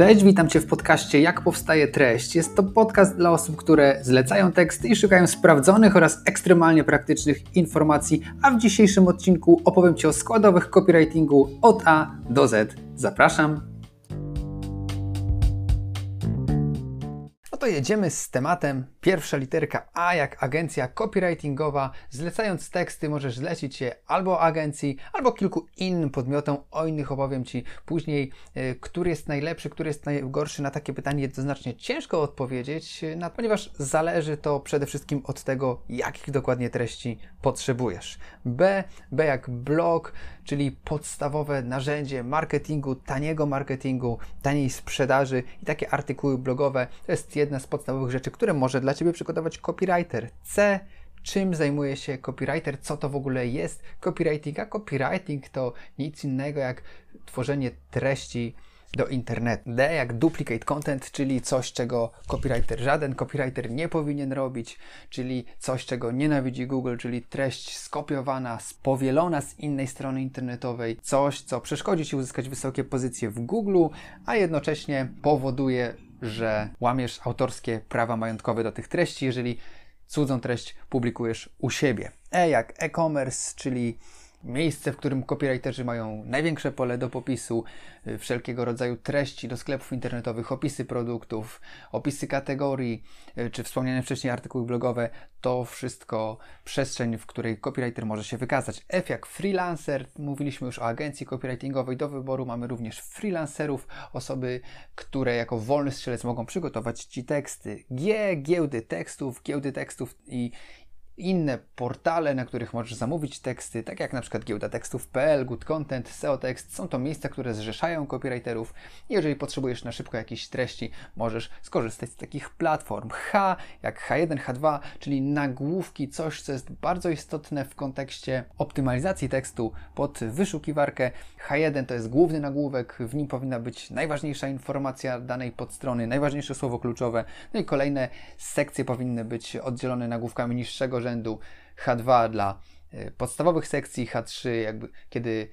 Cześć, witam Cię w podcaście Jak powstaje treść. Jest to podcast dla osób, które zlecają teksty i szukają sprawdzonych oraz ekstremalnie praktycznych informacji, a w dzisiejszym odcinku opowiem Ci o składowych copywritingu od A do Z. Zapraszam. to jedziemy z tematem. Pierwsza literka A jak agencja copywritingowa. Zlecając teksty możesz zlecić je albo agencji, albo kilku innym podmiotom. O innych opowiem Ci później, e, który jest najlepszy, który jest najgorszy. Na takie pytanie jednoznacznie ciężko odpowiedzieć, e, ponieważ zależy to przede wszystkim od tego, jakich dokładnie treści potrzebujesz. B, B jak blog, czyli podstawowe narzędzie marketingu, taniego marketingu, taniej sprzedaży i takie artykuły blogowe. To jest jedna z podstawowych rzeczy, które może dla Ciebie przygotować copywriter. C czym zajmuje się copywriter, co to w ogóle jest copywriting, a copywriting to nic innego jak tworzenie treści do internetu. D jak duplicate content, czyli coś, czego copywriter, żaden copywriter nie powinien robić, czyli coś, czego nienawidzi Google, czyli treść skopiowana, powielona z innej strony internetowej, coś, co przeszkodzi Ci uzyskać wysokie pozycje w Google, a jednocześnie powoduje, że łamiesz autorskie prawa majątkowe do tych treści, jeżeli cudzą treść publikujesz u siebie. E jak e-commerce, czyli miejsce, w którym copywriterzy mają największe pole do popisu, y, wszelkiego rodzaju treści do sklepów internetowych, opisy produktów, opisy kategorii, y, czy wspomniane wcześniej artykuły blogowe, to wszystko przestrzeń, w której copywriter może się wykazać. F jak freelancer, mówiliśmy już o agencji copywritingowej, do wyboru mamy również freelancerów, osoby, które jako wolny strzelec mogą przygotować Ci teksty. G, giełdy tekstów, giełdy tekstów i inne portale, na których możesz zamówić teksty, tak jak na przykład giełda tekstów.pl, Good Content, SEO Text. Są to miejsca, które zrzeszają copywriterów. Jeżeli potrzebujesz na szybko jakiejś treści, możesz skorzystać z takich platform. H jak H1, H2, czyli nagłówki, coś, co jest bardzo istotne w kontekście optymalizacji tekstu pod wyszukiwarkę. H1 to jest główny nagłówek, w nim powinna być najważniejsza informacja danej podstrony, najważniejsze słowo kluczowe. No i kolejne sekcje powinny być oddzielone nagłówkami niższego rzędu rzędu, H2 dla e, podstawowych sekcji, H3 jakby kiedy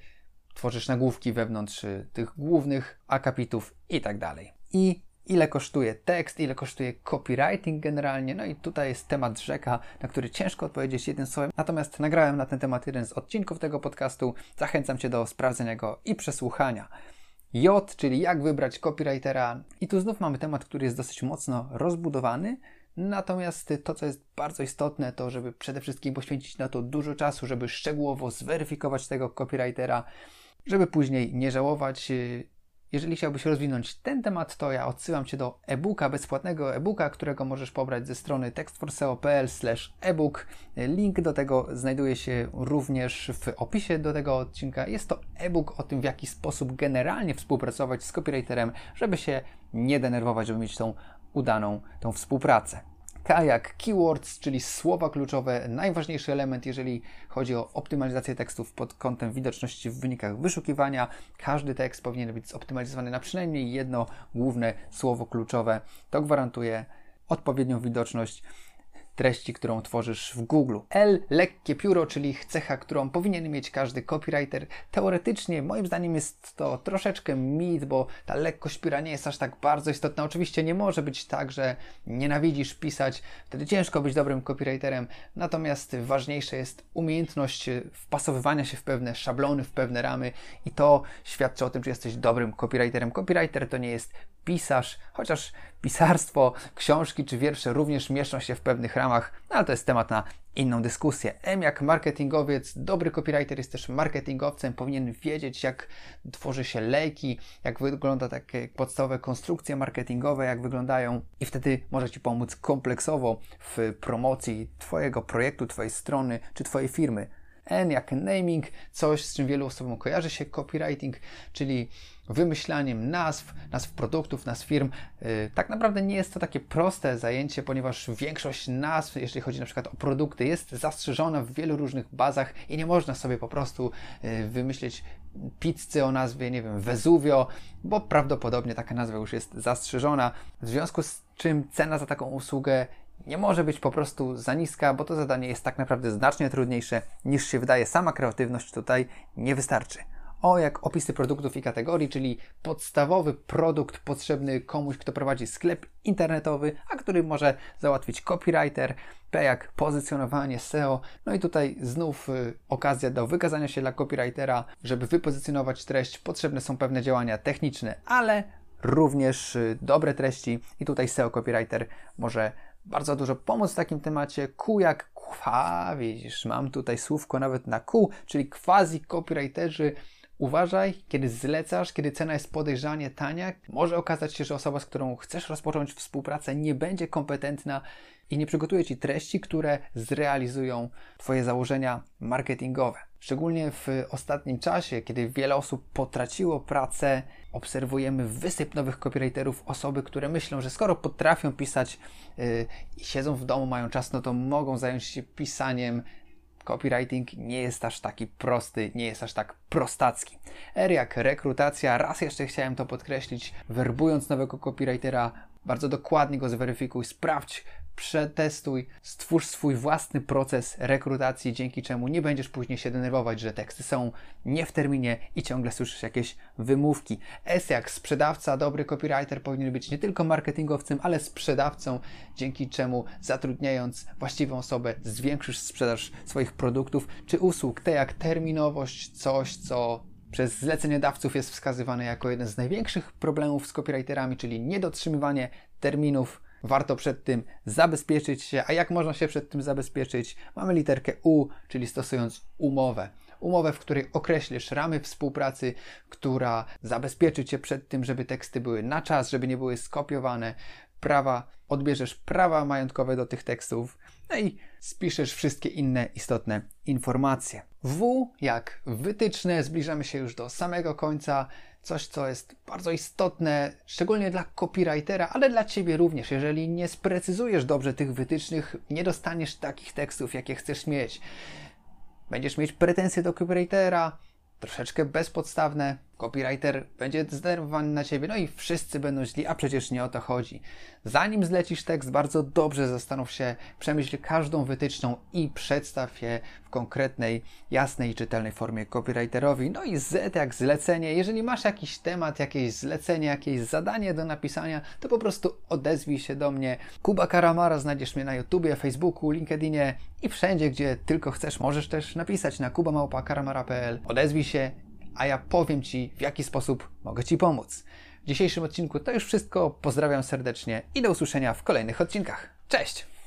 tworzysz nagłówki wewnątrz e, tych głównych akapitów i tak dalej. I ile kosztuje tekst, ile kosztuje copywriting generalnie. No i tutaj jest temat rzeka, na który ciężko odpowiedzieć jednym słowem. Natomiast nagrałem na ten temat jeden z odcinków tego podcastu. Zachęcam Cię do sprawdzenia go i przesłuchania. J, czyli jak wybrać copywritera. I tu znów mamy temat, który jest dosyć mocno rozbudowany, Natomiast to, co jest bardzo istotne, to żeby przede wszystkim poświęcić na to dużo czasu, żeby szczegółowo zweryfikować tego copywritera, żeby później nie żałować. Jeżeli chciałbyś rozwinąć ten temat, to ja odsyłam Cię do e-booka, bezpłatnego e-booka, którego możesz pobrać ze strony textforseo.pl ebook. Link do tego znajduje się również w opisie do tego odcinka. Jest to e-book o tym, w jaki sposób generalnie współpracować z copywriterem, żeby się nie denerwować, żeby mieć tą udaną tą współpracę. K jak keywords, czyli słowa kluczowe, najważniejszy element, jeżeli chodzi o optymalizację tekstów pod kątem widoczności w wynikach wyszukiwania. Każdy tekst powinien być zoptymalizowany na przynajmniej jedno główne słowo kluczowe. To gwarantuje odpowiednią widoczność treści, którą tworzysz w Google. L, lekkie pióro, czyli cecha, którą powinien mieć każdy copywriter. Teoretycznie, moim zdaniem, jest to troszeczkę mit, bo ta lekkość pióra nie jest aż tak bardzo istotna. Oczywiście nie może być tak, że nienawidzisz pisać, wtedy ciężko być dobrym copywriterem. Natomiast ważniejsza jest umiejętność wpasowywania się w pewne szablony, w pewne ramy i to świadczy o tym, czy jesteś dobrym copywriterem. Copywriter to nie jest pisarz, chociaż pisarstwo, książki czy wiersze również mieszczą się w pewnych ramach, no ale to jest temat na inną dyskusję. M jak marketingowiec, dobry copywriter jest też marketingowcem, powinien wiedzieć jak tworzy się lejki, jak wygląda takie podstawowe konstrukcje marketingowe, jak wyglądają i wtedy może Ci pomóc kompleksowo w promocji Twojego projektu, Twojej strony czy Twojej firmy. N jak naming, coś z czym wielu osobom kojarzy się copywriting, czyli wymyślaniem nazw, nazw produktów, nazw firm. Yy, tak naprawdę nie jest to takie proste zajęcie, ponieważ większość nazw, jeśli chodzi na przykład o produkty, jest zastrzeżona w wielu różnych bazach i nie można sobie po prostu yy, wymyślić pizzy o nazwie, nie wiem, Vesuvio, bo prawdopodobnie taka nazwa już jest zastrzeżona, w związku z czym cena za taką usługę nie może być po prostu za niska, bo to zadanie jest tak naprawdę znacznie trudniejsze niż się wydaje. Sama kreatywność tutaj nie wystarczy. O jak opisy produktów i kategorii, czyli podstawowy produkt potrzebny komuś, kto prowadzi sklep internetowy, a który może załatwić copywriter. P jak pozycjonowanie SEO. No i tutaj znów y, okazja do wykazania się dla copywritera, żeby wypozycjonować treść. Potrzebne są pewne działania techniczne, ale również y, dobre treści i tutaj SEO copywriter może bardzo dużo pomóc w takim temacie. Q jak kwa, widzisz, mam tutaj słówko nawet na Q, czyli quasi copywriterzy. Uważaj, kiedy zlecasz, kiedy cena jest podejrzanie tania, może okazać się, że osoba, z którą chcesz rozpocząć współpracę, nie będzie kompetentna i nie przygotuje Ci treści, które zrealizują Twoje założenia marketingowe. Szczególnie w ostatnim czasie, kiedy wiele osób potraciło pracę, obserwujemy wysyp nowych copywriterów, osoby, które myślą, że skoro potrafią pisać yy, i siedzą w domu, mają czas, no to mogą zająć się pisaniem. Copywriting nie jest aż taki prosty, nie jest aż tak prostacki. R jak rekrutacja, raz jeszcze chciałem to podkreślić, werbując nowego copywritera, bardzo dokładnie go zweryfikuj, sprawdź, przetestuj, stwórz swój własny proces rekrutacji, dzięki czemu nie będziesz później się denerwować, że teksty są nie w terminie i ciągle słyszysz jakieś wymówki. S jak sprzedawca, dobry copywriter powinien być nie tylko marketingowcem, ale sprzedawcą, dzięki czemu zatrudniając właściwą osobę zwiększysz sprzedaż swoich produktów czy usług. T jak terminowość, coś co przez zleceniodawców jest wskazywane jako jeden z największych problemów z copywriterami, czyli niedotrzymywanie terminów Warto przed tym zabezpieczyć się. A jak można się przed tym zabezpieczyć? Mamy literkę U, czyli stosując umowę. Umowę, w której określisz ramy współpracy, która zabezpieczy Cię przed tym, żeby teksty były na czas, żeby nie były skopiowane, prawa, odbierzesz prawa majątkowe do tych tekstów, no i spiszesz wszystkie inne istotne informacje. W jak wytyczne, zbliżamy się już do samego końca coś, co jest bardzo istotne, szczególnie dla copywritera, ale dla Ciebie również. Jeżeli nie sprecyzujesz dobrze tych wytycznych, nie dostaniesz takich tekstów, jakie chcesz mieć. Będziesz mieć pretensje do copywritera, troszeczkę bezpodstawne, copywriter będzie zdenerwowany na ciebie, no i wszyscy będą źli, a przecież nie o to chodzi. Zanim zlecisz tekst, bardzo dobrze zastanów się, przemyśl każdą wytyczną i przedstaw je w konkretnej, jasnej i czytelnej formie copywriterowi. No i Z jak zlecenie. Jeżeli masz jakiś temat, jakieś zlecenie, jakieś zadanie do napisania, to po prostu odezwij się do mnie. Kuba Karamara, znajdziesz mnie na YouTubie, Facebooku, LinkedInie i wszędzie, gdzie tylko chcesz. Możesz też napisać na kubamałpa.karamara.pl. Odezwij się a ja powiem Ci, w jaki sposób mogę Ci pomóc. W dzisiejszym odcinku to już wszystko. Pozdrawiam serdecznie i do usłyszenia w kolejnych odcinkach. Cześć!